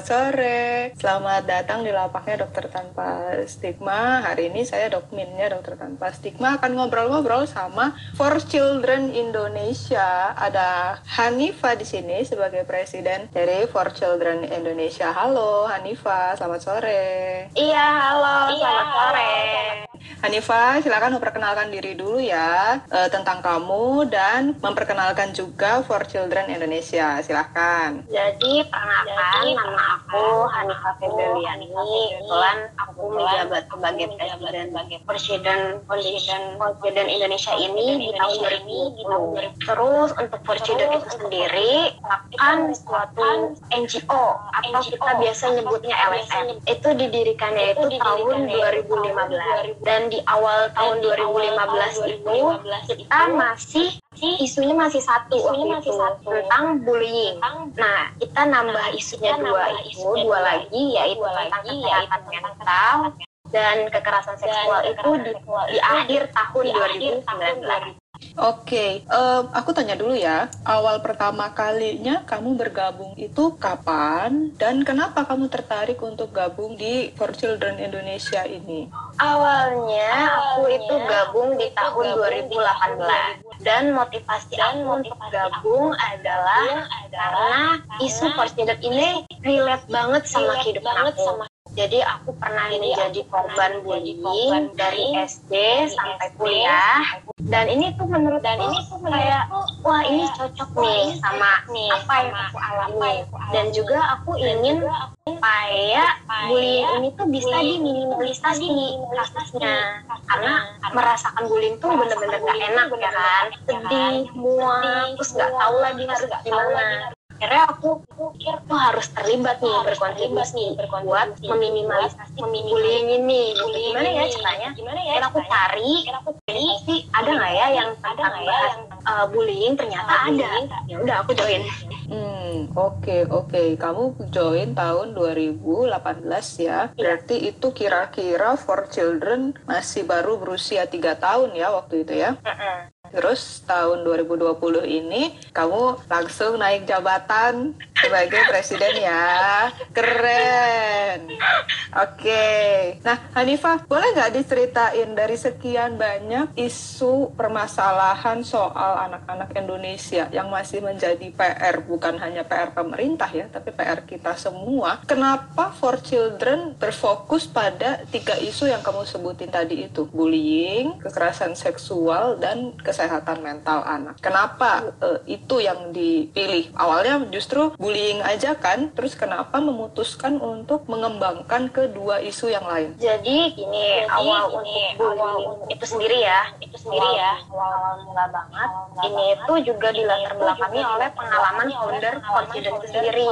Selamat sore, selamat datang di lapaknya Dokter Tanpa Stigma. Hari ini saya dokminnya Dokter Tanpa Stigma akan ngobrol-ngobrol sama For Children Indonesia. Ada Hanifa di sini sebagai presiden dari For Children Indonesia. Halo Hanifa, selamat sore. Iya, halo, selamat sore. Hanifa, silakan memperkenalkan diri dulu ya eh, tentang kamu dan memperkenalkan juga For Children Indonesia. Silahkan. Jadi, perkenalkan nama aku Hanifa Febriliani. Kebetulan aku menjabat sebagai presiden presiden presiden presiden Indonesia ini di tahun 2020. Terus untuk presiden itu sendiri akan suatu NGO atau kita biasa nyebutnya LSM. Itu didirikannya itu tahun 2015 dan di awal tahun 2015 itu kita masih isunya masih satu isunya masih satu tentang bullying. Nah, kita nambah isunya dua itu, dua lagi yaitu tentang kesehatan mental dan kekerasan seksual itu di, di akhir tahun 2019. Oke, em, aku tanya dulu ya. Awal pertama kalinya kamu bergabung itu kapan dan kenapa kamu tertarik untuk gabung di For Children Indonesia ini? Awalnya aku itu gabung di tahun 2018 dan motivasi aku untuk gabung adalah karena isu Fortnite ini relate banget sama kehidupan aku. Jadi aku pernah menjadi korban bullying dari SD sampai kuliah. Dan ini tuh menurut dan ini tuh kayak wah ini cocok nih sama apa yang aku alami. dan juga aku ingin supaya bullying ini tuh bisa diminimalisasi kasusnya. Karena merasakan bullying tuh bener-bener gak enak ya kan? sedih muak terus gak tahu lagi harus gimana akhirnya aku pikir tuh harus terlibat nih berkontribusi buat meminimalisasi bullying ini. gimana ya caranya gimana ya aku cari ini sih ada nggak ya yang tentang bahas uh, bullying? Ternyata ada. ya udah aku join. Hmm, oke oke. Kamu join tahun 2018 ya. Berarti itu kira-kira For Children masih baru berusia tiga tahun ya waktu itu ya. Terus tahun 2020 ini kamu langsung naik jabatan sebagai presiden ya. Keren. Oke. Nah, Hanifah, boleh nggak diceritain dari sekian banyak isu permasalahan soal anak-anak Indonesia yang masih menjadi PR, bukan hanya PR pemerintah ya, tapi PR kita semua. Kenapa For Children berfokus pada tiga isu yang kamu sebutin tadi itu? Bullying, kekerasan seksual, dan kesehatan mental anak. Kenapa eh, itu yang dipilih? Awalnya justru aja kan, terus kenapa memutuskan untuk mengembangkan kedua isu yang lain? Jadi gini, awal untuk bullying itu sendiri ya, itu sendiri ya, awal mula banget. Ini itu juga dilatar belakangi oleh pengalaman founder Confident itu sendiri,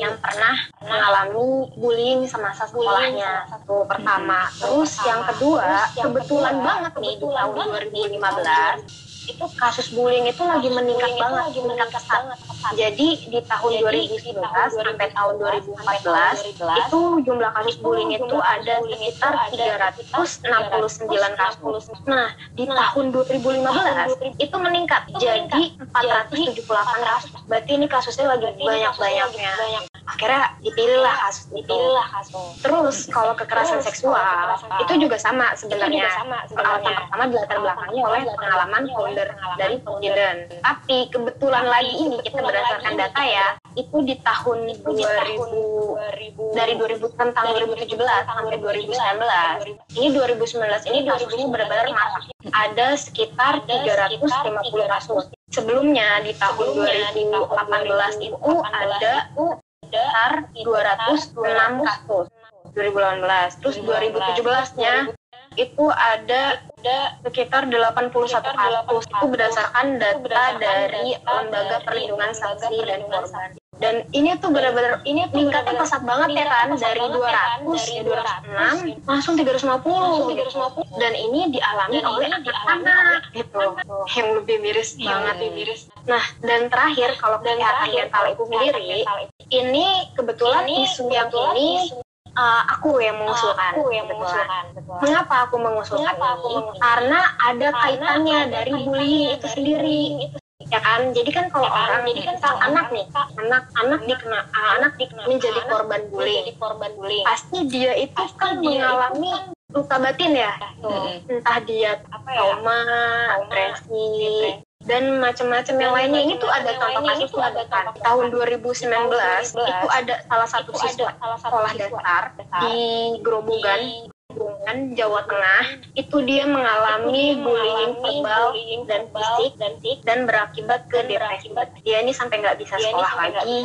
yang pernah mengalami bullying semasa sekolahnya. Itu pertama. Terus yang kedua, kebetulan banget nih di tahun 2015 itu kasus bullying itu lagi meningkat banget, meningkat pesat. Jadi di tahun 2011 sampai tahun 2014 itu jumlah kasus bullying itu ada sekitar 369 kasus. Nah, di tahun 2015 itu meningkat jadi 478 kasus. Berarti ini kasusnya lagi banyak-banyaknya. Akhirnya dipilihlah kasus itu. Terus kalau kekerasan seksual itu juga sama sebenarnya. Alasan pertama dilatar belakangi oleh pengalaman founder dari Foundation. Tapi kebetulan lagi ini kita berdasarkan data ya, itu di tahun 2000 dari 2000 tentang 2017 sampai 2019. Ini 2019 ini kasusnya benar-benar marak. Ada sekitar 350 kasus. Sebelumnya di tahun 2018 itu ada sekitar 206 kasus 2018. Terus 2017-nya itu ada sekitar 81 kasus itu berdasarkan data dari Lembaga Perlindungan Saksi dan Korban. Dan ini tuh benar-benar ini meningkatnya pesat banget ya kan dari 200 ya 206 langsung 350 dan ini dialami oleh anak-anak gitu yang lebih miris banget miris. Nah dan terakhir kalau kesehatan mental itu sendiri ini kebetulan isu yang ini uh, aku yang mengusulkan. Aku yang mengusulkan. Mengapa aku mengusulkan Mengapa ini? Aku mengusulkan? Karena ada kaitannya dari bullying itu sendiri. Ya kan? Jadi kan kalau ya orang jadi kan kalau anak nih. Anak anak dikena anak dikena. menjadi korban bullying. korban bullying. Pasti dia itu pasti kan dia mengalami kan luka batin ya? Tuh. Entah dia apa ya? trauma depresi dan macam-macam yang lainnya. Ini tuh ada contoh kasus tuh ada kan? tahun 2019 itu ada salah satu siswa sekolah dasar di Grobogan Hubungan Jawa Tengah itu dia mengalami bullying verbal dan fisik dan dan berakibat ke depresi. Dia ini sampai nggak bisa sekolah lagi.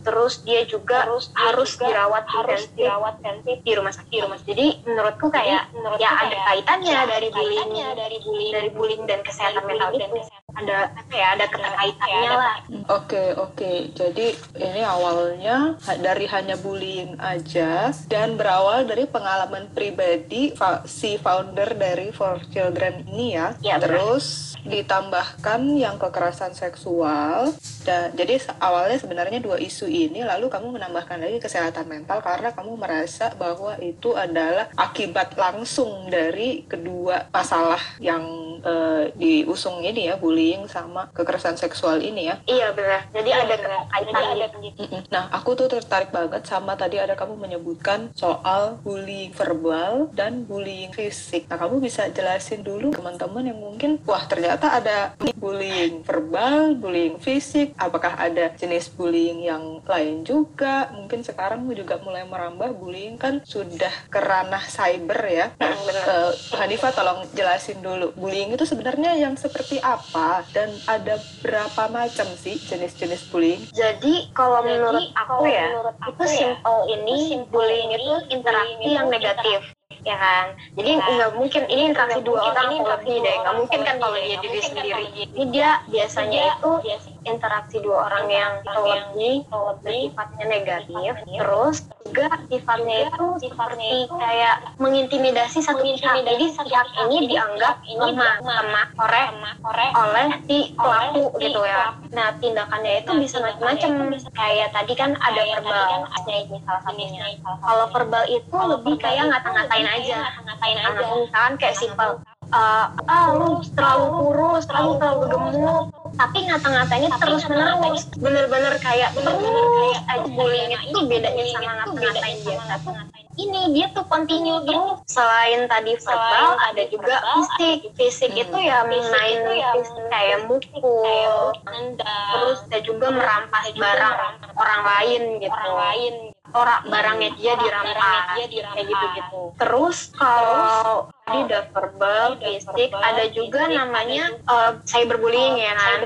Terus dia juga terus harus juga dirawat harus dirawat intensif di rumah sakit. Di rumah. Jadi menurutku kayak menurutku ya ada kaitannya ya, dari bullying dari bullying dari bullying dan kesehatan mental itu ada apa ya ada keterkaitannya lah. Oke okay, oke. Okay. Jadi ini awalnya dari hanya bullying aja dan berawal dari pengalaman pribadi si founder dari For Children ini ya. ya Terus benar. ditambahkan yang kekerasan seksual. Dan jadi awalnya sebenarnya dua isu ini lalu kamu menambahkan lagi kesehatan mental karena kamu merasa bahwa itu adalah akibat langsung dari kedua masalah yang uh, diusung ini ya bullying bullying sama kekerasan seksual ini ya. Iya benar. Jadi ada kaitan ada Nah, aku tuh tertarik banget sama tadi ada kamu menyebutkan soal bullying verbal dan bullying fisik. Nah, kamu bisa jelasin dulu teman-teman yang mungkin wah ternyata ada bullying verbal, bullying fisik, apakah ada jenis bullying yang lain juga? Mungkin sekarang juga mulai merambah bullying kan sudah kerana cyber ya. Nah, uh, Hanifah tolong jelasin dulu. Bullying itu sebenarnya yang seperti apa? Dan ada berapa macam sih jenis-jenis bullying? Jadi kalau Jadi, menurut aku ya, menurut aku itu ya, simple ini bullying itu interaksi yang negatif ya kan? Jadi iya. nggak mungkin ini interaksi dua orang atau lebih deh. Nggak mungkin kan kalau dia diri sendiri. ini dia biasanya itu interaksi dua orang yang lebih sifatnya negatif terus juga sifatnya itu seperti kayak mengintimidasi satu pihak. jadi pihak ini dianggap lemah lemah korek oleh si pelaku gitu ya. nah tindakannya itu bisa macam-macam. kayak tadi kan ada verbal. ini salah satunya. Kalau verbal itu lebih kayak ngata-ngatain aja? ngatain aja? misalkan kayak simpel. uh, ah lu terlalu kurus terlalu terlalu gemuk. tapi ngata-ngatanya terus menerus. bener-bener kayak bener-bener kayak aja bullying itu bedanya sama ngata-ngatain biasa tuh ini dia tuh continue terus. selain tadi verbal ada juga fisik. fisik itu ya main kayak mukul. terus ada juga merampas barang orang lain gitu. orang lain orang barangnya dia dirampas kayak gitu gitu terus kalau tadi udah verbal, fisik, ada juga namanya uh, cyberbullying ya kan.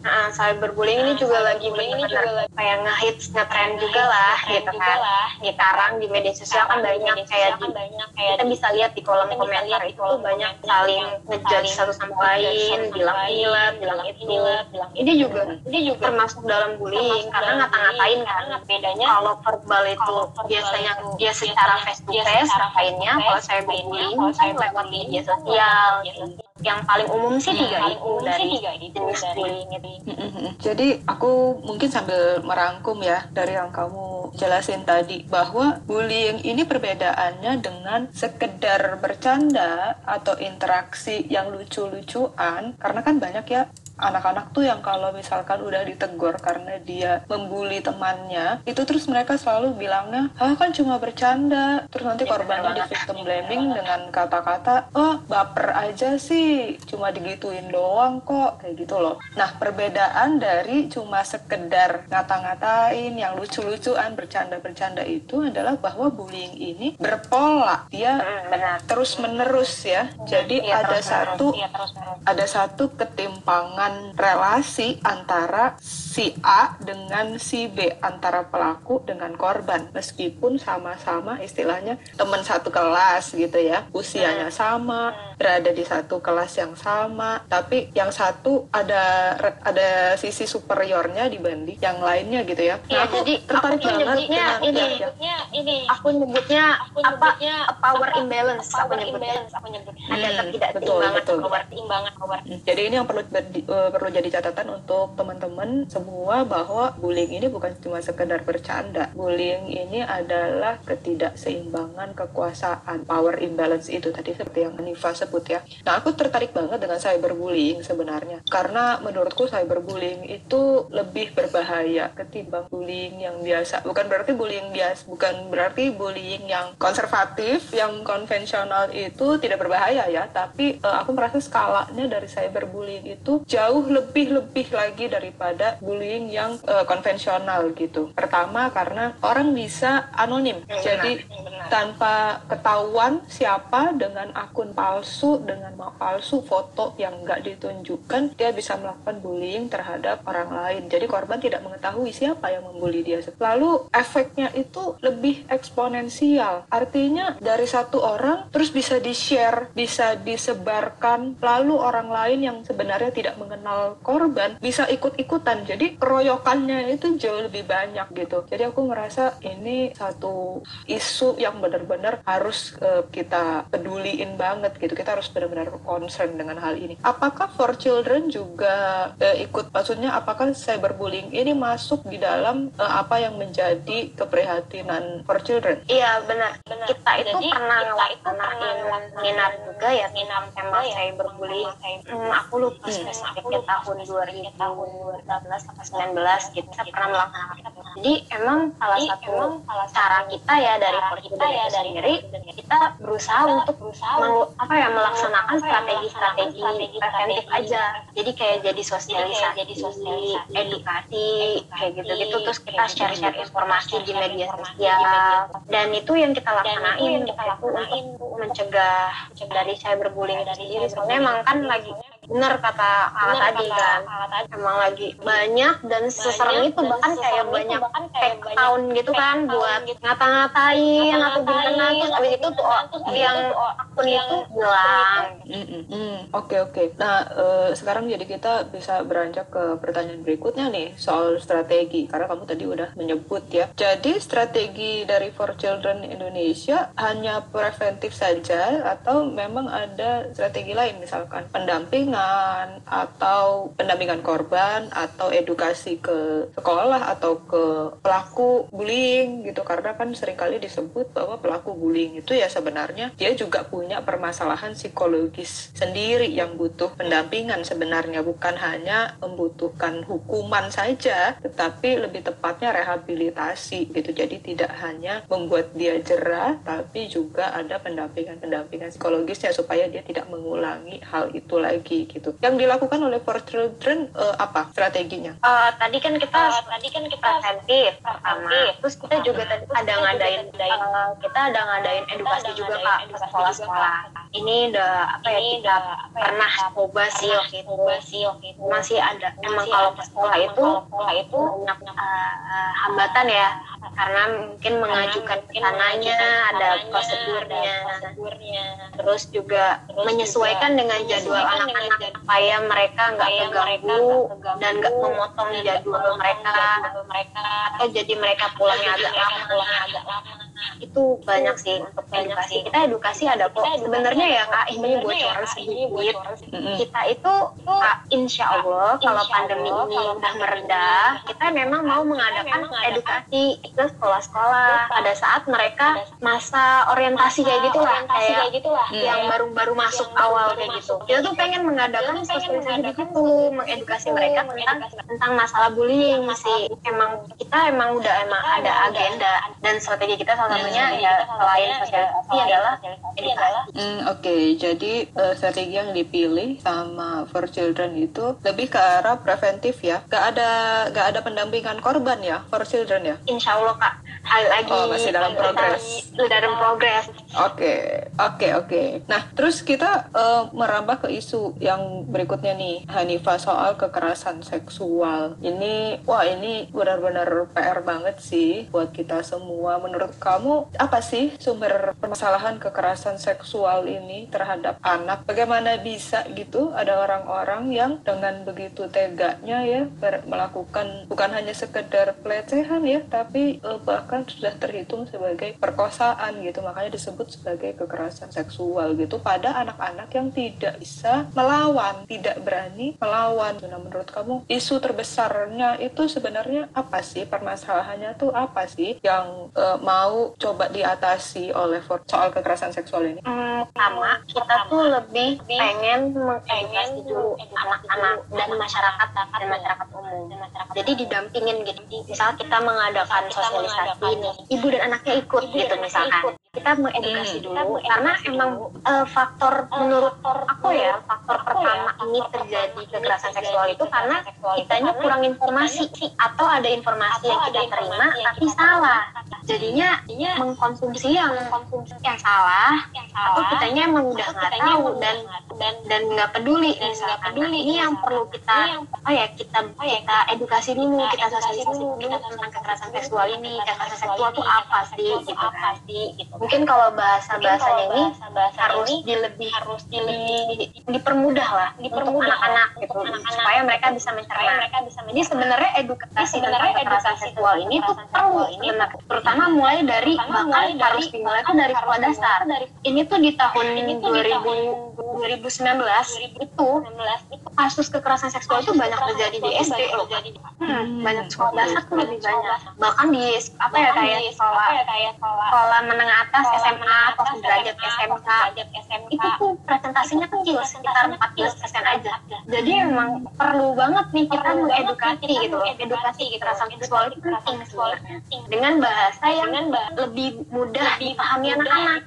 Nah, cyberbullying. Ini juga lagi benar-benar kayak ngehits ngetren juga lah gitu kan. Sekarang di media sosial kan banyak kayak di, kita bisa lihat di kolom komentar itu banyak saling ngejudge satu sama lain, bilang bilang bilang itu. Ini juga ini juga termasuk dalam bullying karena ngata-ngatain kan. Bedanya kalau verbal itu biasanya dia secara face to face lainnya kalau cyberbullying lewat media sosial gitu. Yang paling umum sih tiga itu dari tiga itu jenis bullying itu. Jadi aku mungkin sambil merangkum ya dari yang kamu jelasin tadi bahwa bullying ini perbedaannya dengan sekedar bercanda atau interaksi yang lucu-lucuan karena kan banyak ya anak-anak tuh yang kalau misalkan udah ditegur karena dia membuli temannya itu terus mereka selalu bilangnya ah kan cuma bercanda. Terus nanti korbannya di victim blaming dengan kata-kata oh baper aja sih cuma digituin doang kok kayak gitu loh. Nah perbedaan dari cuma sekedar ngata-ngatain yang lucu-lucuan bercanda-bercanda itu adalah bahwa bullying ini berpola. Dia hmm, terus menerus ya. Jadi ya, ada satu ya, ada satu ketimpangan hubungan relasi antara si A dengan si B antara pelaku dengan korban meskipun sama-sama istilahnya teman satu kelas gitu ya usianya hmm. sama hmm. berada di satu kelas yang sama tapi yang satu ada ada sisi superiornya dibanding yang lainnya gitu ya. Nah, ya, aku jadi tertarik aku banget nyebutnya ini, ya, ya. ini aku nyebutnya aku nyebutnya apa power apa, imbalance power aku nyebutnya. imbalance aku nyebutnya. Ada hmm, ketidakseimbangan power imbangan power. Hmm, jadi ini yang perlu uh, perlu jadi catatan untuk teman-teman semua bahwa bullying ini bukan cuma sekedar bercanda. Bullying ini adalah ketidakseimbangan kekuasaan, power imbalance itu tadi seperti yang Nifa sebut ya. Nah, aku tertarik banget dengan cyberbullying sebenarnya. Karena menurutku cyberbullying itu lebih berbahaya ketimbang bullying yang biasa. Bukan berarti bullying biasa, bukan berarti bullying yang konservatif, yang konvensional itu tidak berbahaya ya, tapi uh, aku merasa skalanya dari cyberbullying itu jauh lebih-lebih lagi daripada bullying yang uh, konvensional gitu. Pertama karena orang bisa anonim. Benar, Jadi benar. tanpa ketahuan siapa dengan akun palsu, dengan palsu foto yang nggak ditunjukkan, dia bisa melakukan bullying terhadap orang lain. Jadi korban tidak mengetahui siapa yang membuli dia. Lalu efeknya itu lebih eksponensial. Artinya dari satu orang terus bisa di-share, bisa disebarkan, lalu orang lain yang sebenarnya tidak mengenal korban bisa ikut-ikutan. Jadi keroyokannya itu jauh lebih banyak gitu. Jadi aku ngerasa ini satu isu yang benar-benar harus uh, kita peduliin banget gitu. Kita harus benar-benar concern dengan hal ini. Apakah for children juga uh, ikut maksudnya apakah cyberbullying ini masuk di dalam uh, apa yang menjadi keprihatinan for children? Iya benar. benar. Kita itu Jadi, pernah ngelaksanain seminar juga ya seminar tema cyberbullying. Hmm, aku lupa hmm. Tahun 2000 tahun 2018 atau 19 gitu. Kita pernah melaksanakan. Jadi emang salah Jadi, satu emang salah cara kita ya dari kita ya dari sendiri kita berusaha kita untuk berusaha meng, apa ya melaksanakan strategi-strategi preventif aja. Jadi kayak jadi sosialisasi, jadi sosialisasi, edukasi, kayak gitu-gitu terus kita share-share informasi di media sosial. Dan itu yang kita laksanain, kita lakuin untuk mencegah dari cyberbullying dari diri. Soalnya emang kan lagi benar kata kakak tadi kan. Emang lagi banyak dan seserem itu bahkan kayak banyak fake account gitu kan buat ngata-ngatain atau gimana. Terus abis itu tuh yang akun itu hilang. Oke oke. Nah uh, sekarang jadi kita bisa beranjak ke pertanyaan berikutnya nih soal strategi. Karena kamu tadi udah menyebut ya. Jadi strategi dari For Children Indonesia hanya preventif saja atau memang ada strategi lain? Misalkan pendamping pendampingan atau pendampingan korban atau edukasi ke sekolah atau ke pelaku bullying gitu. Karena kan sering kali disebut bahwa pelaku bullying itu ya sebenarnya dia juga punya permasalahan psikologis sendiri yang butuh pendampingan sebenarnya. Bukan hanya membutuhkan hukuman saja tetapi lebih tepatnya rehabilitasi gitu. Jadi tidak hanya membuat dia jerah tapi juga ada pendampingan-pendampingan psikologisnya supaya dia tidak mengulangi hal itu lagi gitu. Yang dilakukan oleh For Children uh, apa strateginya? Uh, tadi kan kita uh, tadi kan kita preventif pertama. Terus kita juga tadi ada ngadain uh, kita ada ngadain edukasi juga Kak ke sekolah-sekolah. Ini udah apa ya kita pernah coba sih waktu itu. Masih ada emang kalau ke sekolah itu sekolah itu hambatan ya karena mungkin mengajukan ke sananya ada prosedurnya terus juga menyesuaikan dengan jadwal anak-anak supaya mereka nggak terganggu dan nggak memotong jadwal mereka. atau jadi mereka pulangnya agak lama itu banyak sih untuk edukasi. kita edukasi ada kok. sebenarnya ya kak ini bocoran sedikit. kita itu kak insya Allah kalau pandemi ini udah meredah kita memang mau mengadakan edukasi ke sekolah-sekolah. Pada saat mereka masa orientasi kayak gitulah kayak gitulah. yang baru-baru masuk awal kayak gitu. kita tuh pengen mengadakan sosialisasi di situ mengedukasi mereka tentang tentang masalah bullying sih. emang kita emang udah emang ada agenda dan strategi kita salah satunya ya selain sosialisasi adalah edukasi. Hmm, Oke, okay. jadi uh, strategi yang dipilih sama For Children itu lebih ke arah preventif ya. Gak ada gak ada pendampingan korban ya For Children ya? Insya Allah kak. Hal lagi. Oh masih dalam progres. Dalam progres. Oke, oke, oke. Nah, terus kita uh, merambah ke isu yang berikutnya nih, Hanifah soal kekerasan seksual. Ini, wah ini benar-benar PR banget sih buat kita semua. Menurut kamu apa sih sumber permasalahan kekerasan seksual ini terhadap anak? Bagaimana bisa gitu ada orang-orang yang dengan begitu teganya ya melakukan bukan hanya sekedar pelecehan ya, tapi uh, bahkan kan sudah terhitung sebagai perkosaan gitu makanya disebut sebagai kekerasan seksual gitu pada anak-anak yang tidak bisa melawan tidak berani melawan. Nah menurut kamu isu terbesarnya itu sebenarnya apa sih? Permasalahannya tuh apa sih yang uh, mau coba diatasi oleh soal kekerasan seksual ini? Hmm, pertama kita tuh lebih pengen mengedukasi dulu anak-anak dan masyarakat dan masyarakat umum. Jadi didampingin gitu. Misal kita mengadakan sosialisasi ini ibu dan anaknya ikut gitu misalkan. kita mengedukasi hmm. dulu karena emang uh, faktor menurut aku ya faktor pertama ini terjadi kekerasan seksual itu karena kitanya kurang informasi atau ada informasi yang kita terima tapi salah. Jadinya mengkonsumsi yang yang salah atau kitanya emang udah nggak tahu dan dan dan nggak peduli misalkan. Nah, ini yang perlu kita oh ya kita kita edukasi dulu kita sosialisasi dulu tentang kekerasan seksual ini kekerasan seksual itu apa sih gitu kan. gitu mungkin kalau bahasa bahasanya ini harus di lebih harus di dipermudah lah dipermudah anak-anak gitu supaya mereka bisa mencerna. mereka bisa jadi sebenarnya edukasi sebenarnya kekerasan seksual ini tuh perlu terutama mulai dari bahkan harus dimulai dari sekolah dasar. ini tuh di tahun 2000 2019 itu kasus kekerasan seksual itu banyak terjadi di SD loh hmm, banyak sekolah dasar tuh lebih banyak. bahkan di apa ya kayak sekolah sekolah menengah atas SMA atau sederajat SMK, itu tuh presentasinya kecil sekitar 14 persen aja. Jadi emang perlu banget nih kita mengedukasi gitu edukasi kekerasan seksual itu penting sebenarnya. dengan bahasa yang lebih mudah dipahami anak-anak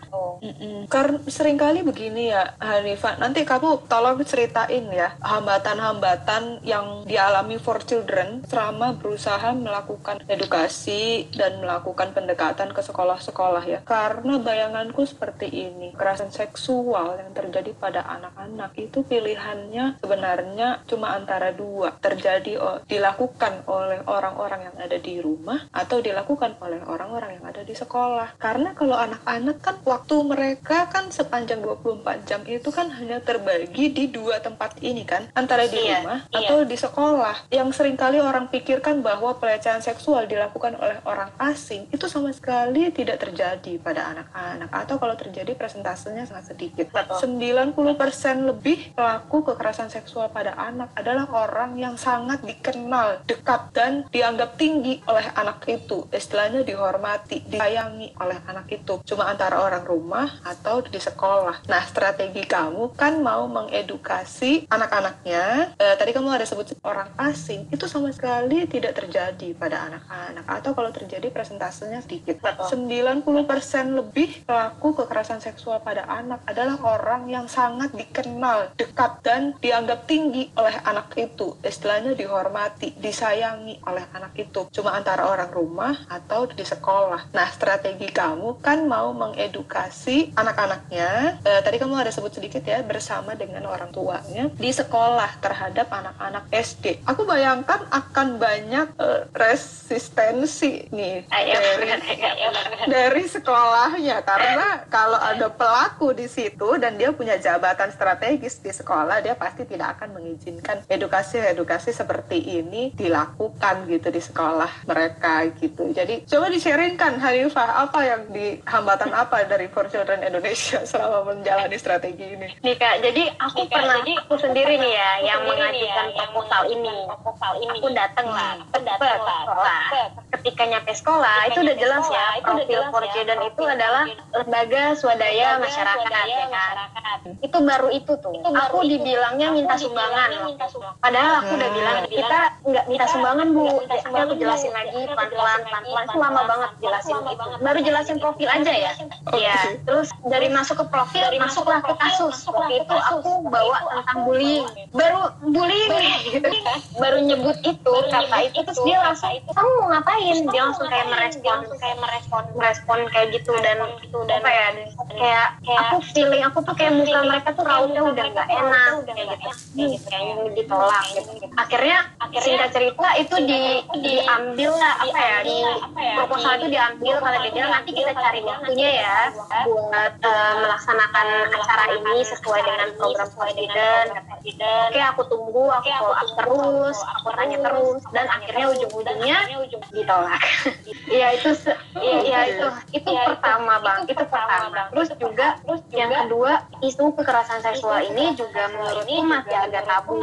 karena sering kali begini ya Hanifah nanti kamu tolong ceritain ya hambatan-hambatan yang dialami for children selama berusaha melakukan edukasi dan melakukan pendekatan ke sekolah-sekolah ya karena bayanganku seperti ini. Kekerasan seksual yang terjadi pada anak-anak itu pilihannya sebenarnya cuma antara dua. Terjadi dilakukan oleh orang-orang yang ada di rumah atau dilakukan oleh orang-orang yang ada di sekolah. Karena kalau anak-anak kan waktu mereka kan sepanjang 24 jam itu kan hanya terbagi di dua tempat ini kan. Antara di iya, rumah iya. atau di sekolah. Yang sering kali orang pikirkan bahwa pelecehan seksual dilakukan oleh orang asing itu sama sekali tidak terjadi pada anak-anak anak atau kalau terjadi presentasenya sangat sedikit. Betul. 90% lebih pelaku kekerasan seksual pada anak adalah orang yang sangat dikenal, dekat dan dianggap tinggi oleh anak itu. Istilahnya dihormati, disayangi oleh anak itu. Cuma antara orang rumah atau di sekolah. Nah, strategi kamu kan mau mengedukasi anak-anaknya. Eh, tadi kamu ada sebut orang asing, itu sama sekali tidak terjadi pada anak-anak atau kalau terjadi presentasenya sedikit. Betul. 90% lebih pelaku kekerasan seksual pada anak adalah orang yang sangat dikenal, dekat, dan dianggap tinggi oleh anak itu. Istilahnya dihormati, disayangi oleh anak itu. Cuma antara orang rumah atau di sekolah. Nah, strategi kamu kan mau mengedukasi anak-anaknya. E, tadi kamu ada sebut sedikit ya, bersama dengan orang tuanya di sekolah terhadap anak-anak SD. Aku bayangkan akan banyak e, resistensi nih dari, dari sekolahnya karena kalau ada pelaku di situ dan dia punya jabatan strategis di sekolah dia pasti tidak akan mengizinkan edukasi-edukasi seperti ini dilakukan gitu di sekolah mereka gitu jadi coba di-sharingkan Hanifah apa yang di hambatan apa dari For Children Indonesia selama menjalani strategi ini. Nih kak jadi aku nih, pernah jadi aku sendiri nih ya yang mengajukan ya, proposal ini. proposal ini. Aku datang lah hmm. datang lah. ketika nyampe sekolah itu udah jelas ya profil For Children itu adalah lembaga swadaya masyarakat ya kan? itu baru itu tuh. Itu baru aku dibilangnya minta sumbangan. padahal aku udah bilang kita nggak minta sumbangan bu. aku jelasin lagi pelan pelan pelan pelan itu lama banget jelasin itu baru jelasin profil aja ya? iya terus dari masuk ke profil masuklah ke kasus. waktu itu aku bawa tentang bullying. baru bullying. Gitu. baru nyebut itu kata itu. terus dia langsung kamu mau ngapain? Dia langsung kayak merespon. kayak merespon. Merespon kayak gitu dan gitu dan apa ya kayak kayak aku feeling aku tuh kayak muka mereka tuh rautnya udah nggak enak kayak gitu. ditolak gitu. Akhirnya singkat cerita itu di diambil lah apa ya di proposal misalnya itu diambil kalau dia nanti kita cari waktunya ya buat uh, melaksanakan acara ini sesuai dengan program presiden. Oke aku tunggu aku follow up terus aku tanya terus dan akhirnya ujung-ujungnya ditolak. Iya itu iya itu itu pertama bang. itu pertama terus juga terus yang kedua isu kekerasan seksual ini juga menurutku masih agak tabu.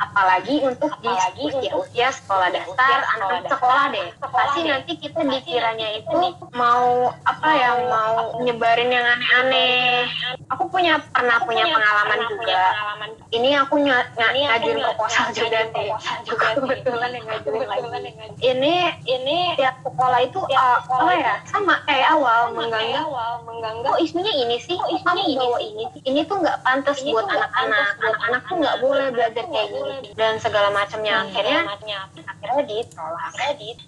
apalagi untuk di usia-usia sekolah dasar anak sekolah deh pasti nanti kita dikiranya itu mau apa ya mau nyebarin yang aneh-aneh. Aku punya pernah punya pengalaman juga. ini aku ny ngajuin proposal juga juga kebetulan yang ngajuin lagi. ini ini tiap sekolah itu uh, apa ya? Sama kayak awal menganggap. menganggap. Oh isunya ini sih? Oh, kamu bawa ini sih? Ini tuh nggak pantas buat anak-anak. anak-anak tuh nggak boleh belajar kayak gini. dan segala macamnya. Akhirnya akhirnya ditolak.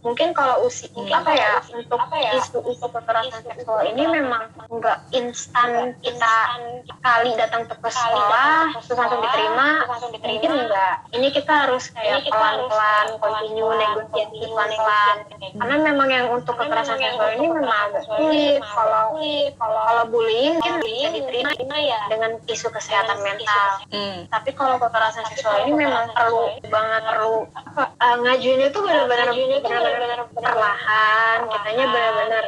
Mungkin kalau usi apa ya untuk isu-isu kekerasan seksual ini memang nggak instan kita kali datang ke sekolah terus langsung diterima mungkin enggak. Ini kita harus kayak pelan-pelan continue negosiasi pelan-pelan karena memang yang untuk kekerasan seksual ini memang agak sulit. kalau kalau bullying mungkin bisa diterima ya dengan isu kesehatan mental. hmm. tapi kalau kekerasan seksual ini memang perlu banget perlu apa? uh, ngajuin itu benar-benar benar-benar perlahan kitanya benar-benar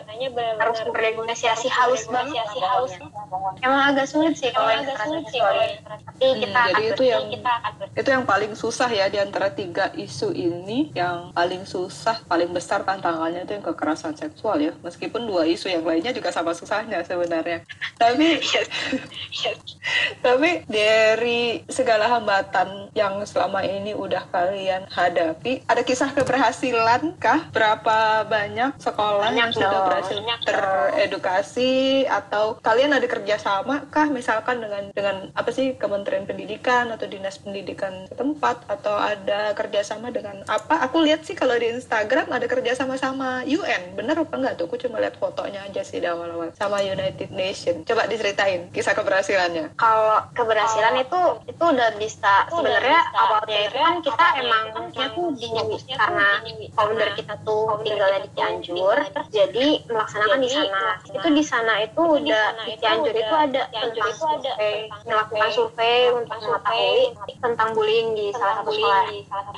harus bernegosiasi halus banget halus emang agak sulit sih kalau yang kekerasan seksual ini tapi hmm, kita jadi itu yang kita itu yang paling susah ya di antara tiga isu ini. Yang paling susah paling besar tantangannya itu yang kekerasan seksual ya. Meskipun dua isu yang lainnya juga sama susahnya sebenarnya. Tapi tapi dari segala hambatan yang selama ini udah kalian hadapi ada kisah keberhasilan kah? Berapa banyak sekolah banyak yang sudah berhasil teredukasi atau kalian ada kerjasama kah? Misalkan dengan dengan apa sih Kementerian Pendidikan atau dinas pendidikan setempat? Atau ada kerjasama dengan apa? Aku lihat sih kalau di Instagram ada kerjasama sama UN bener apa enggak tuh? Aku cuma lihat fotonya aja sih di awal-awal. Sama United Nation. Coba diceritain kisah keberhasilannya. Kalau keberhasilan itu itu udah bisa. Sebenarnya awalnya itu kan kita emang kita tuh di karena founder kita tuh tinggalnya di Cianjur. jadi melaksanakan di sana. Itu di sana itu udah di Cianjur itu ada tentang survei melakukan survei untuk mengetahui tentang bullying di salah satu sekolah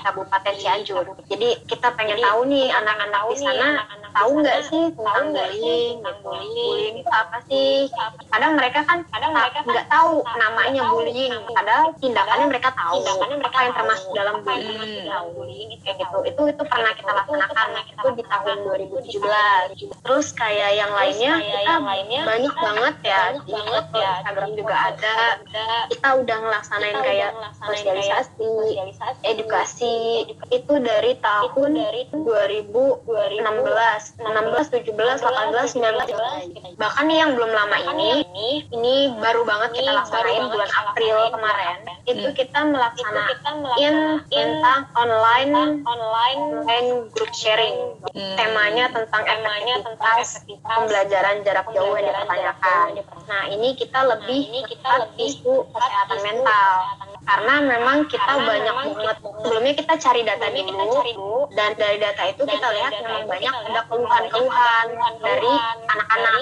Kabupaten Cianjur. Jadi kita pengen tahu nih anak-anak di sana tahu nggak sih tentang bullying? gitu bullying? itu apa sih? Kadang mereka kan kadang mereka nggak tahu namanya bullying. padahal tindakannya mereka tahu. apa yang termasuk dalam bullying? kayak gitu. itu itu pernah kita laksanakan. itu di tahun 2017 terus kayak yang lainnya kita banyak banget ya di Instagram juga ada. kita udah ngelaksanain kayak sosialisasi edukasi. itu dari tahun 2016 16, 17, 18, 19 bahkan nih yang belum lama ini ini baru banget kita laksanain bulan April kemarin. Itu hmm. kita melaksanain tentang online online group sharing. Hmm. temanya tentang efektivitas pembelajaran jarak jauh yang dipertanyakan nah ini kita lebih kita isu kesehatan mental. karena memang kita banyak banget. sebelumnya kita cari data dulu dan dari data itu kita lihat memang banyak ada keluhan-keluhan dari anak-anak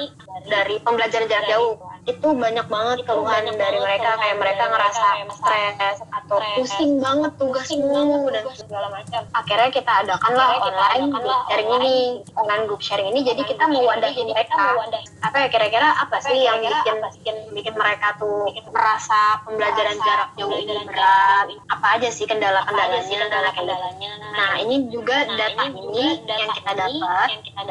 dari pembelajaran jarak jauh itu banyak banget keluhan dari mereka kayak mereka ngerasa stres atau pusing banget tugas mulu dan segala macam. akhirnya kita adakanlah online group sharing ini online group sharing ini. Jadi kita mau wadahin mereka. apa ya kira-kira apa sih yang bikin bikin bikin mereka tuh merasa pembelajaran jarak jauh ini berat? apa aja sih kendala-kendalanya kendala-kendalanya? Nah ini juga data ini yang kita dapat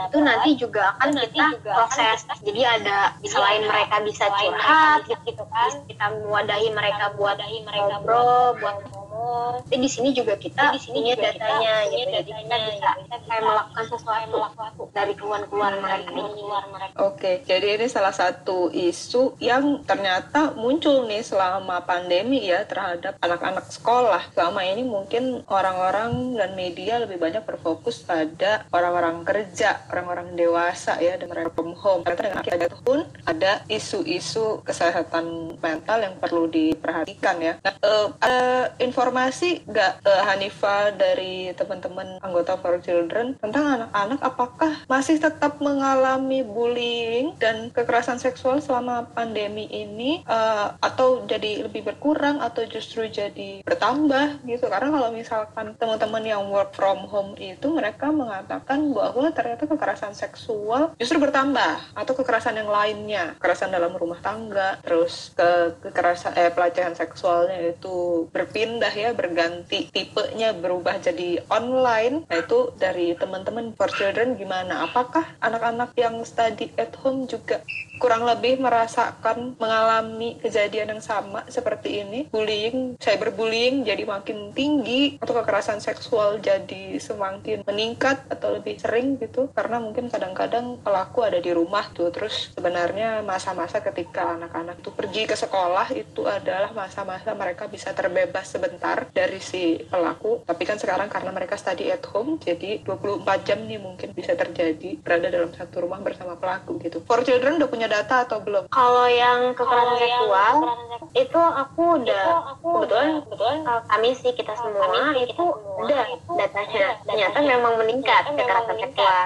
itu nanti juga akan kita proses. jadi ada selain mereka bisa curhat gitu kan. Kita mewadahi mereka buat ngobrol buat ngomong tapi di sini juga kita di sini datanya gitu jadi kita bisa kayak melakukan sesuatu dari keluhan-keluhan mereka Oke, jadi ini salah satu isu yang ternyata muncul nih selama pandemi ya terhadap anak-anak sekolah. Selama ini mungkin orang-orang dan media lebih banyak berfokus pada orang-orang kerja, orang-orang dewasa ya, dan mereka from home. Ternyata dengan akhirnya pun ada isu-isu kesehatan mental yang perlu diperhatikan ya. Nah, uh, ada informasi informasi nggak uh, Hanifa dari teman-teman anggota For Children tentang anak-anak apakah masih tetap mengalami bullying dan kekerasan seksual selama pandemi ini uh, atau jadi lebih berkurang atau justru jadi bertambah gitu? Karena kalau misalkan teman-teman yang work from home itu mereka mengatakan bahwa ternyata kekerasan seksual justru bertambah atau kekerasan yang lainnya kekerasan dalam rumah tangga terus ke kekerasan eh pelecehan seksualnya itu berpindah ya berganti tipenya berubah jadi online. Nah itu dari teman-teman for children gimana? Apakah anak-anak yang study at home juga kurang lebih merasakan mengalami kejadian yang sama seperti ini. Bullying cyberbullying jadi makin tinggi atau kekerasan seksual jadi semakin meningkat atau lebih sering gitu karena mungkin kadang-kadang pelaku ada di rumah tuh. Terus sebenarnya masa-masa ketika anak-anak itu pergi ke sekolah itu adalah masa-masa mereka bisa terbebas sebentar dari si pelaku. Tapi kan sekarang karena mereka study at home jadi 24 jam nih mungkin bisa terjadi berada dalam satu rumah bersama pelaku gitu. For children udah punya data atau belum? Kalau yang kekerasan seksual itu aku udah kebetulan kebetulan kami sih kita semua itu udah datanya. ternyata memang meningkat kekerasan seksual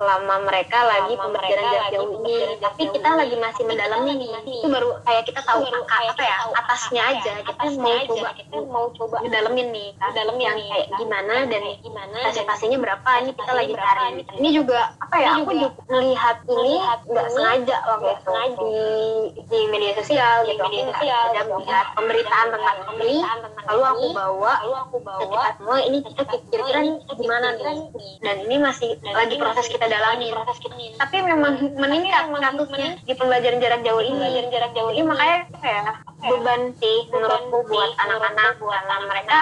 selama mereka lagi pembelajaran jarak jauh. ini tapi kita lagi masih mendalami nih. itu baru kayak kita tahu angka apa ya atasnya aja. Kita mau coba kita mau coba ngedalemin nih. Dalam yang kayak gimana dan gimana pasien berapa ini kita lagi cari. ini juga apa ya aku juga melihat ini nggak sengaja waktu itu. di di media sosial gitu. Media sosial ada melihat pemberitaan tentang ini. lalu aku bawa lalu aku bawa semua ini kita kira-kira gimana nih? dan ini masih lagi proses kita dalami proses kita tapi memang meningkat kasusnya di pembelajaran jarak jauh ini. Pembelajaran jarak jauh ini. makanya kayak beban sih menurutku buat anak-anak. buat mereka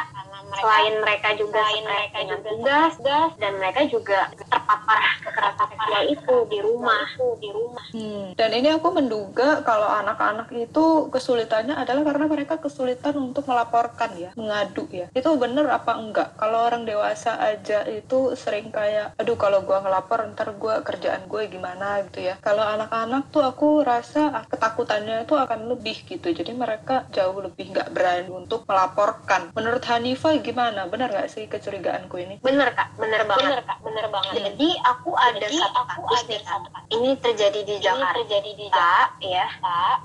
selain mereka juga selain mereka juga tugas gas dan mereka juga terpapar kekerasan seksual itu di rumah. Di rumah hmm. dan ini aku menduga kalau anak-anak itu kesulitannya adalah karena mereka kesulitan untuk melaporkan ya mengadu ya. Itu bener apa enggak? Kalau orang dewasa aja itu sering kayak aduh kalau gua ngelapor ntar gua kerjaan gue gimana gitu ya. Kalau anak-anak tuh aku rasa ketakutannya itu akan lebih gitu. Jadi mereka jauh lebih nggak berani untuk melaporkan. Menurut Hanifah gimana? Benar gak sih kecurigaanku ini? Bener kak, bener banget. Bener kak, bener banget. Jadi aku ada Jadi, satu aku kasus nih kak. Ini terjadi di Jakarta. Ini terjadi di Jakarta, ya.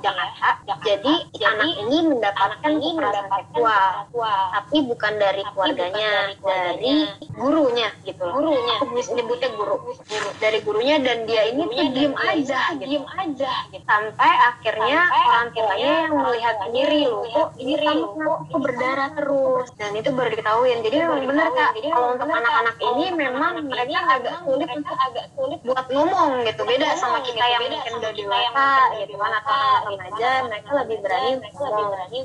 Jakarta. Jakarta. Jadi, Jadi anak ini mendapatkan ini kekerasan seksual, tapi bukan dari keluarganya, dari gurunya gitu. Gurunya. Aku nyebutnya guru. guru. Dari gurunya dan dia ini tuh diem aja, gitu. diem aja. Gitu. Sampai akhirnya orang tuanya yang melihat sendiri loh, kok ini kamu berdarah terus? Dan itu baru diketahuin. Jadi memang benar kak. kalau untuk anak-anak ini memang mereka agak sulit untuk agak sulit buat ngomong gitu. Beda sama kita yang mungkin udah dewasa gitu. kan atau anak remaja mereka lebih berani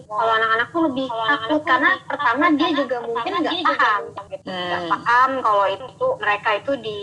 kalau anak-anak tuh lebih takut karena pertama dia juga mungkin nggak paham. nggak paham. kalau itu mereka itu di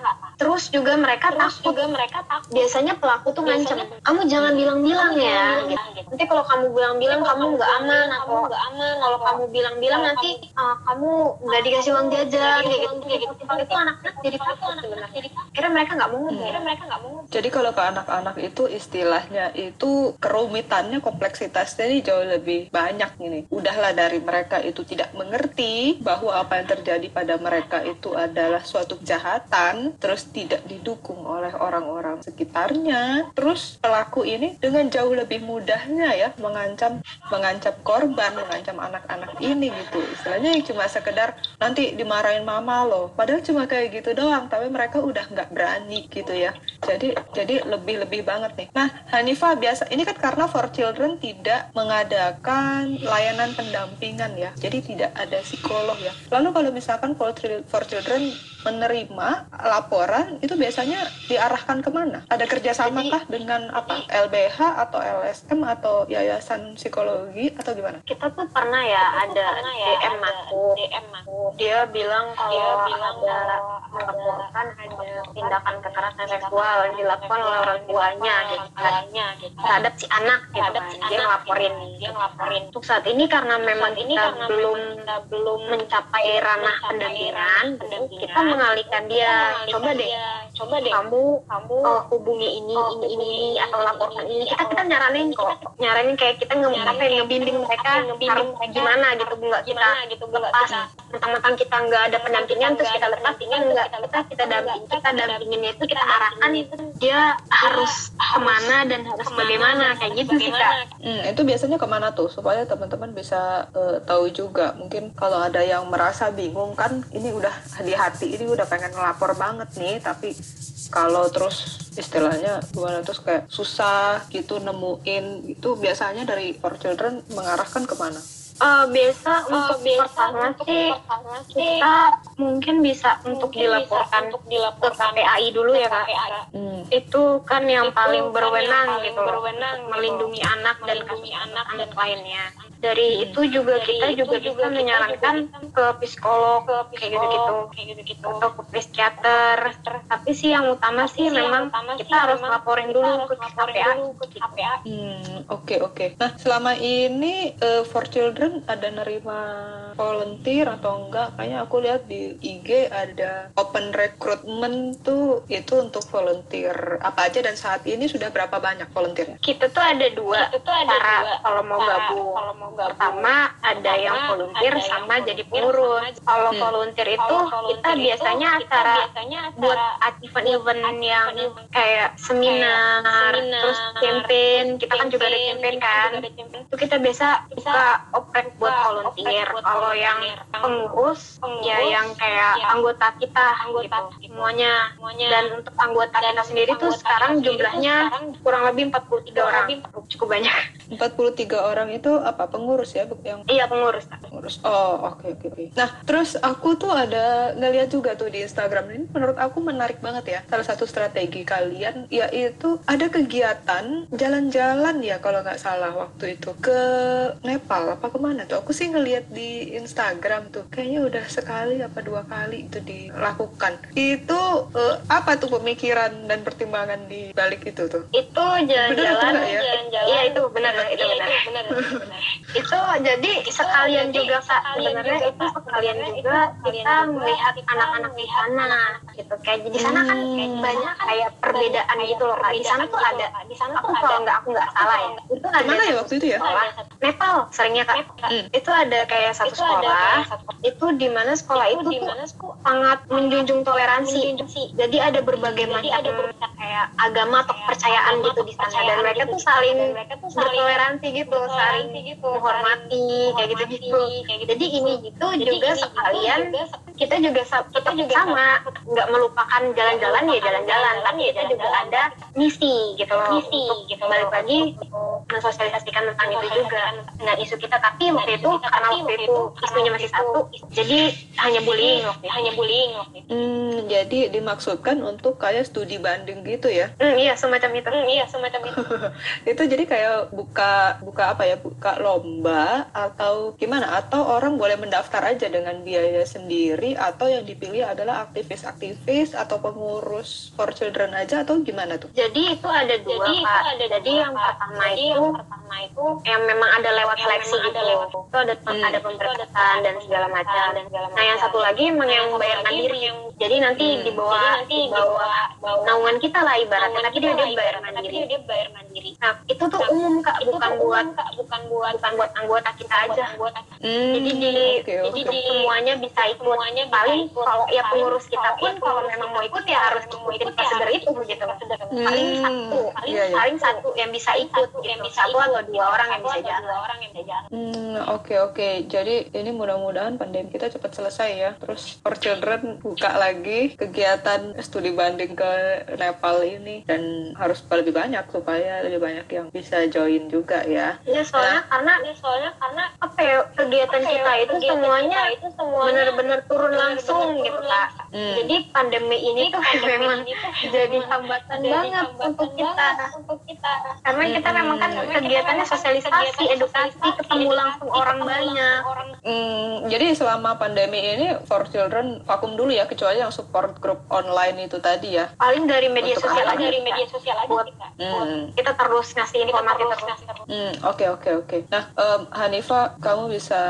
lecehkan terus juga mereka terus takut. juga mereka takut. Biasanya pelaku tuh ngancam kamu jangan bilang-bilang ya. gitu. nanti kalau kamu bilang-bilang kamu nggak aman. atau nggak aman. Kalau kamu bilang-bilang nanti uh, kamu nggak dikasih uang jajan kayak gitu. Kayak gitu itu anak-anak jadi takut sebenarnya. kira mereka nggak mau. Kira mereka nggak mau. Jadi kalau ke anak-anak itu istilahnya itu kerumitannya kompleksitasnya ini jauh lebih banyak ini. Udahlah dari mereka itu tidak mengerti bahwa apa yang terjadi pada mereka itu adalah suatu kejahatan terus tidak didukung oleh orang-orang sekitarnya. Terus pelaku ini dengan jauh lebih mudahnya ya mengancam mengancam korban, mengancam anak-anak ini gitu. Istilahnya cuma sekedar nanti dimarahin mama loh. Padahal cuma kayak gitu doang, tapi mereka udah nggak berani gitu ya. Jadi jadi lebih-lebih banget nih. Nah, Hanifah biasa ini kan karena For Children tidak mengadakan layanan pendampingan ya. Jadi tidak ada psikolog ya. Lalu kalau misalkan For Children menerima laporan itu biasanya diarahkan ke mana? Ada kerjasama kah dengan apa LBH atau LSM atau yayasan psikologi atau gimana? Kita tuh pernah ya ada pernah ya, DM aku, DM aku. Dia bilang kalau dia bilang ada melaporkan ada tindakan kekerasan seksual yang dilakukan oleh orang tuanya gitu kan. Gitu. terhadap si anak gitu kan. Dia ngelaporin, dia ngelaporin. Untuk saat ini karena memang ini kita belum belum mencapai ranah pendampingan, kita mengalihkan dia coba deh coba deh kamu kamu uh, oh, hubungi ini oh, ini ini ini atau laporkan ini. kita kita nyaranin kok. Nyaranin kayak kita nge apa ya, ngebimbing mereka harus gimana gitu nggak kita gitu lepas mentang-mentang kita nggak ada pendampingan terus kita lepas tinggal nggak kita kita damping kita dampinginnya itu kita arahkan itu dia harus ke mana dan harus bagaimana kayak gitu sih kak. hmm, itu biasanya ke mana tuh? Supaya teman-teman bisa uh, tahu juga. Mungkin kalau ada yang merasa bingung kan ini udah di hati ini udah pengen ngelapor banget nih. Tapi kalau terus istilahnya gimana terus kayak susah gitu nemuin itu biasanya dari For Children mengarahkan ke mana? Uh, biasa uh, untuk biasa pertama untuk sih pertama kita mungkin bisa untuk dilaporkan untuk dilaporkan ke KPAI dulu ya kak. Hmm. Itu kan yang itu paling kan berwenang yang paling gitu berwenang melindungi gitu. anak dan melindungi anak dan lainnya. dari hmm. itu juga dari kita itu juga bisa menyarankan ke psikolog ke kayak gitu-gitu. gitu-gitu. Atau ke psikiater. Tapi sih yang utama sih yang memang utama kita harus laporin dulu ke KPA hmm oke oke. Nah selama ini uh, for children ada nerima volunteer atau enggak kayaknya aku lihat di IG ada open recruitment tuh itu untuk volunteer. Apa aja dan saat ini sudah berapa banyak volunteernya? Kita tuh ada dua kita tuh ada cara dua kalau mau gabung. kalau mau gabung. Pertama ada yang volunteer sama jadi pengurus. kalau hmm. volunteer itu kita biasanya acara buat event-event yang kayak seminar terus campaign. Kita kan juga ada campaign kan. itu kita biasa buka oprek buat volunteer. kalau yang pengurus ya yang kayak anggota kita anggota gitu. semuanya. Dan untuk anggota kita sendiri tuh sekarang jumlahnya kurang lebih 43 orang. Cukup banyak. 43 orang itu apa? Pengurus ya yang iya pengurus pengurus. Oh oke okay, oke. Okay, nah terus aku tuh ada ngeliat juga tuh di Instagram. Ini menurut aku menarik banget ya. Salah satu strategi kalian yaitu ada kegiatan jalan-jalan ya kalau nggak salah waktu itu ke Nepal. Apa ke mana tuh? Aku sih ngeliat di Instagram tuh kayaknya udah sekali apa dua kali itu dilakukan. Itu uh, apa tuh pemikiran dan pertimbangan di balik itu tuh? Itu jalan-jalan ya? jalan-jalan. Iya itu benar itu benar, itu benar, benar. itu jadi sekalian juga kak sebenarnya itu sekalian juga kita melihat anak-anak di sana gitu kayak di sana kan hmm. banyak kayak perbedaan gitu loh kak. Di sana tuh ada di sana tuh kalau nggak aku nggak salah ya. Itu ada mana ya waktu itu ya? Nepal seringnya kak hmm. itu ada kayak satu sekolah. itu di mana sekolah itu tuh sangat menjunjung toleransi. Jadi ada berbagai macam kayak agama atau kepercayaan gitu di sana. Dan mereka tuh saling bertoleransi gitu saling menghormati kayak gitu gitu jadi ini gitu juga sekalian kita juga kita juga sama. nggak melupakan jalan-jalan ya jalan-jalan. tapi kita juga ada misi gitu loh. Misi gitu balik lagi mensosialisasikan tentang itu juga. dengan isu kita tapi waktu itu karena waktu itu isunya masih satu jadi hanya bullying hanya bullying hmm, jadi dimaksudkan untuk kayak studi banding gitu ya? Hmm, iya semacam itu. Hmm, iya semacam itu. Itu jadi kayak buka buka apa ya? Buka lomba atau gimana? Atau orang boleh mendaftar aja dengan biaya sendiri atau yang dipilih adalah aktivis-aktivis atau pengurus for children aja atau gimana tuh? Jadi itu ada dua jadi pak. ada jadi dua, yang pertama itu yang pertama itu yang memang ada lewat seleksi gitu ada lewat. itu ada hmm. ada pemberkatan dan segala macam. Nah yang satu lagi memang yang bayar mandiri. yang jadi nanti hmm. dibawa nanti dibawa naungan kita lah ibaratnya. tapi dia dia bayar mandiri. dia bayar mandiri. Nah itu tuh umum kak. bukan buat bukan buat bukan buat anggota kita aja. hmm. jadi di jadi di semuanya bisa ikut. semuanya paling kalau ya pengurus kita pun kalau memang mau ikut ya harus mengikuti prosedur itu gitu. paling satu paling iya, iya. paling satu yang bisa ikut yang bisa satu atau dua orang yang bisa jalan. orang yang bisa jalan. Hmm, oke oke. Jadi ini mudah-mudahan pandemi kita cepat selesai ya. Terus for children buka lagi kegiatan studi banding ke Nepal ini. Dan harus lebih banyak supaya lebih banyak yang bisa join juga ya. Ya soalnya nah, karena ya soalnya karena apa ya kegiatan apa ya, kita itu semuanya itu semuanya benar-benar turun langsung bener gitu kak. Hmm. jadi pandemi ini tuh memang jadi hambatan banget untuk kita. untuk kita. Karena kita memang kan kegiatannya sosialisasi edukasi ketemu langsung orang banyak. hmm, jadi selama pandemi ini for children vakum dulu ya kecuali yang support group online itu tadi ya. Paling dari media Untuk sosial aja dari media sosial aja buat, hmm. kita terus ngasih informasi terus hmm, oke oke oke. Nah um, Hanifa kamu bisa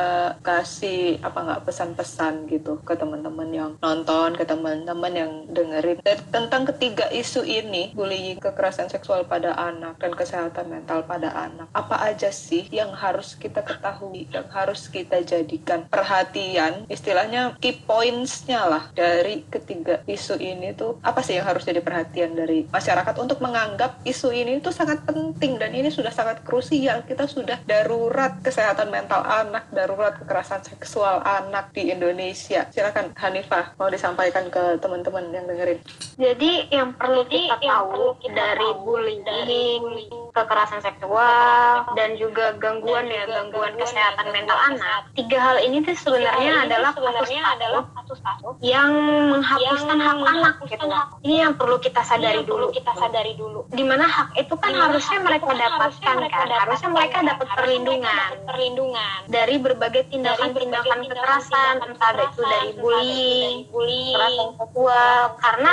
kasih apa nggak pesan-pesan gitu ke teman-teman yang nonton ke teman-teman yang dengerin. Dan tentang ketiga isu ini, bullying, kekerasan seksual pada anak, dan kesehatan mental pada anak. Apa aja sih yang harus kita ketahui, yang harus kita jadikan perhatian, istilahnya key points-nya lah dari ketiga isu ini tuh apa sih yang harus jadi perhatian dari masyarakat untuk menganggap isu ini itu sangat penting dan ini sudah sangat krusial. Kita sudah darurat kesehatan mental anak, darurat kekerasan seksual anak di Indonesia. Silakan Hanifah mau disampaikan ke teman-teman yang dengerin. Jadi yang perlu kita tahu dari bullying, kekerasan seksual dan juga gangguan ya gangguan kesehatan mental anak. Tiga hal ini tuh sebenarnya adalah kasus-kasus yang menghapuskan hak anak gitu. Ini yang perlu kita sadari dulu. Kita sadari dulu. Di mana hak itu kan harusnya mereka dapatkan kan. Harusnya mereka dapat perlindungan. Perlindungan dari berbagai tindakan-tindakan kekerasan, entah itu dari bullying, kekerasan seksual. Karena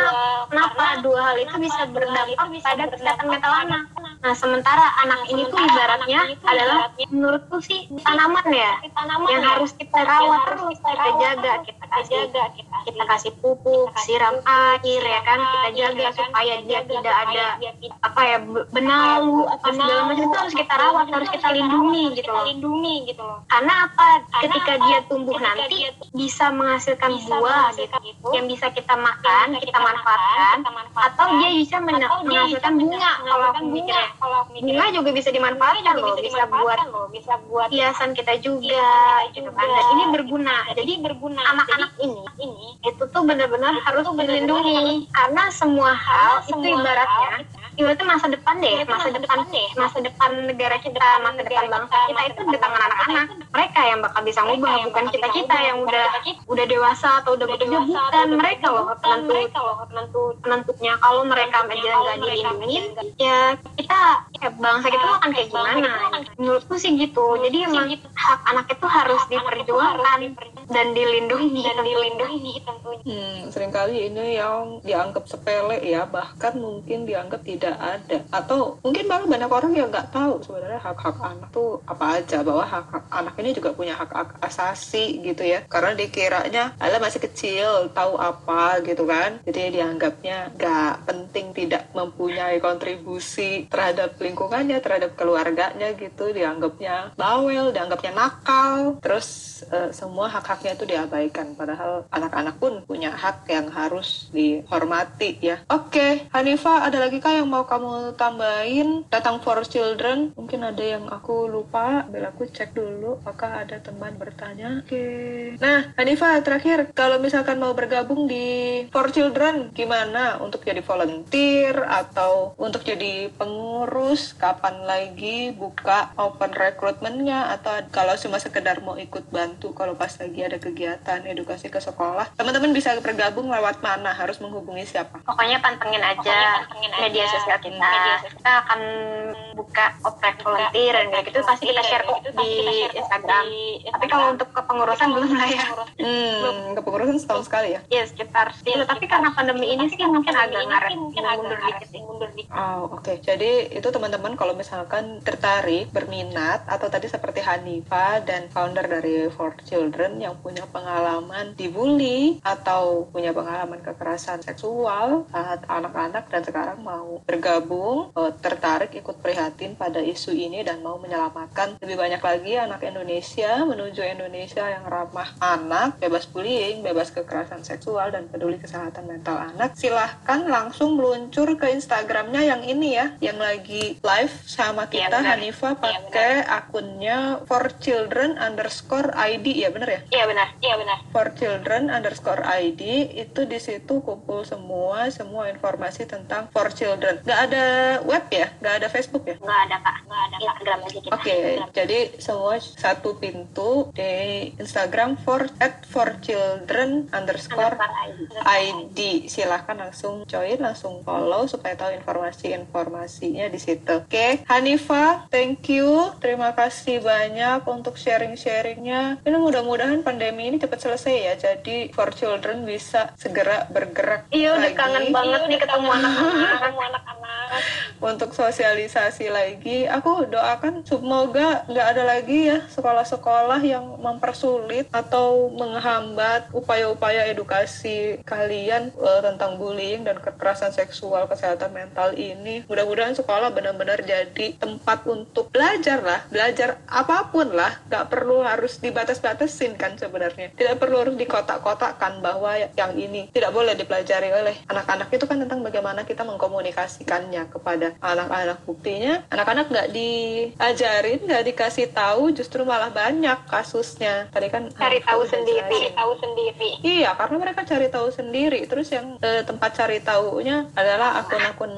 kenapa dua hal itu bisa berdampak pada kesehatan mental anak. Nah, sementara anak ini tuh ibaratnya adalah menurutku sih tanaman ya, yang harus kita rawat terus, kita jaga, kita kasih kita, kita kasih pupuk, siram air ya kan, kita jaga supaya dia tidak ada apa ya benalu apa segala macam itu harus kita rawat, harus kita lindungi gitu loh. Lindungi gitu loh. Karena apa? Ketika dia tumbuh nanti bisa menghasilkan buah gitu, yang bisa kita makan, kita manfaatkan, atau dia bisa menghasilkan bunga. Kalau aku mikirnya. kalau bunga juga bisa dimanfaatkan loh bisa buat loh bisa buat hiasan kita juga gitu kan. Dan ini berguna. Jadi berguna. anak-anak ini ini itu tuh benar-benar harus dilindungi. karena semua hal itu ibaratnya ibaratnya masa depan deh masa depan deh. masa depan negara kita masa depan bangsa kita itu di tangan anak-anak. Mereka yang bakal bisa ngubah bukan kita kita yang udah udah dewasa atau udah bekerja bukan mereka loh penentu penentunya. Kalau mereka aja nggak dilindungi ya kita ya bangsa kita akan kayak gimana? menurutku sih gitu. Jadi emang hak anak itu harus diperjuangkan dan dilindungi dan dilindungi tentunya. Hmm, sering kali ini yang dianggap sepele ya bahkan mungkin dianggap tidak ada. Atau mungkin malah banyak orang yang nggak tahu sebenarnya hak-hak anak tuh apa aja bahwa hak-hak anak ini juga punya hak-hak asasi gitu ya. Karena dikiranya ala masih kecil tahu apa gitu kan. Jadi dianggapnya nggak penting tidak mempunyai kontribusi terhadap lingkungannya terhadap keluarganya gitu. Dianggapnya bawel dianggapnya nakal. Terus uh, semua hak-haknya itu diabaikan. Padahal anak-anak pun punya hak yang harus dihormati ya. Oke okay. Hanifah ada lagi kah yang mau kamu tambahin tentang for children. Mungkin ada yang aku lupa. Biar aku cek dulu apakah ada teman bertanya. Oke. Okay. nah Hanifah terakhir. Kalau misalkan mau bergabung di for children gimana? Untuk jadi volunteer atau untuk jadi pengurus? Kapan lagi buka open recruitmentnya? Atau kalau cuma sekedar mau ikut bantu kalau pas lagi ada kegiatan edukasi ke sekolah? Teman-teman bisa bergabung lewat mana? Harus menghubungi siapa? Pokoknya pantengin aja pokoknya pantengin media aja. sosial kita media sosial. kita akan buka oprek volunteer dan kayak gitu. pasti kita share kok di Instagram. tapi kalau untuk kepengurusan belum lah ya. hmm kepengurusan setahun sekali ya? Iya sekitar iya, tapi karena pandemi ini sih mungkin agak ngaret mungkin mundur dikit mundur dikit. Oh oke. Jadi itu teman-teman kalau misalkan tertarik berminat atau tadi seperti Hanifa dan founder dari For Children yang punya pengalaman dibully atau punya pengalaman kekerasan seksual saat anak-anak dan sekarang mau bergabung uh, tertarik ikut prihatin pada isu ini dan mau menyelamatkan. Lebih banyak lagi anak Indonesia menuju Indonesia yang ramah anak bebas bullying bebas kekerasan seksual dan peduli kesehatan mental anak. Silahkan langsung meluncur ke Instagramnya yang ini ya yang lagi live sama iya, kita ya, Hanifa pakai ya, akunnya for children underscore ID ya benar ya? Iya benar. Iya benar. For children underscore ID itu di situ kumpul semua semua informasi tentang for children nggak ada web ya? Nggak ada Facebook ya? Nggak ada kak. Nggak ada Instagram aja kita. Oke okay, jadi semua satu pintu di Instagram for at for children underscore ID silahkan langsung join langsung follow supaya tahu informasi-informasinya di situ. Oke okay. Hanifa thank you. Terima kasih banyak untuk sharing-sharingnya. Ini mudah-mudahan pandemi ini cepat selesai ya jadi for children bisa segera bergerak iya udah kangen banget iya, nih ketemu anak-anak untuk sosialisasi lagi aku doakan semoga nggak ada lagi ya sekolah-sekolah yang mempersulit atau menghambat upaya-upaya edukasi kalian uh, tentang bullying dan kekerasan seksual kesehatan mental ini. Mudah-mudahan sekolah benar-benar jadi tempat untuk belajar lah belajar apa pun lah. Nggak perlu harus dibatas-batasin kan sebenarnya. Tidak perlu harus dikotak-kotakkan bahwa yang ini tidak boleh dipelajari oleh anak-anak. Itu kan tentang bagaimana kita mengkomunikasikannya kepada anak-anak buktinya. Anak-anak nggak diajarin nggak dikasih tahu justru malah banyak kasusnya. Tadi kan cari tahu sendiri tahu sendiri. Iya karena mereka cari tahu sendiri. Terus yang eh, tempat cari tahunya adalah akun-akun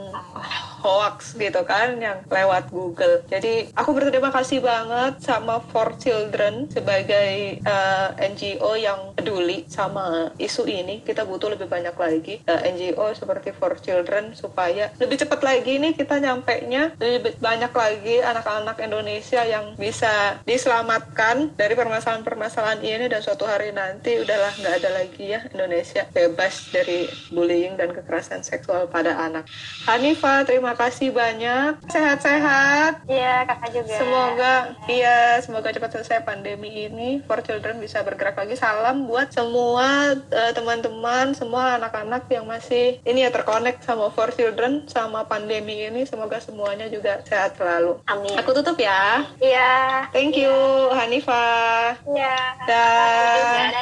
hoax gitu kan yang lewat Google. Jadi aku berterima kasih banget sama For Children sebagai uh, eh, NGO yang peduli sama isu ini. Kita butuh lebih banyak lagi uh, eh, NGO seperti For Children supaya lebih cepat lagi nih kita nyampe nya lebih banyak lagi anak-anak Indonesia yang bisa diselamatkan dari permasalahan-permasalahan ini dan suatu hari nanti udahlah nggak ada lagi ya Indonesia bebas dari bullying dan kekerasan seksual pada anak. Hanifah, terima kasih banyak. Sehat-sehat. Iya, kakak juga. Semoga iya, semoga cepat selesai pandemi ini. For Children bisa bergerak lagi. Salam buat semua uh, teman-teman, semua anak-anak yang masih ini ya terkonek sama For Children sama pandemi ini. Semoga semuanya juga sehat selalu. Amin. Aku tutup ya. Iya. Thank you, Hanifah. Iya. Dah.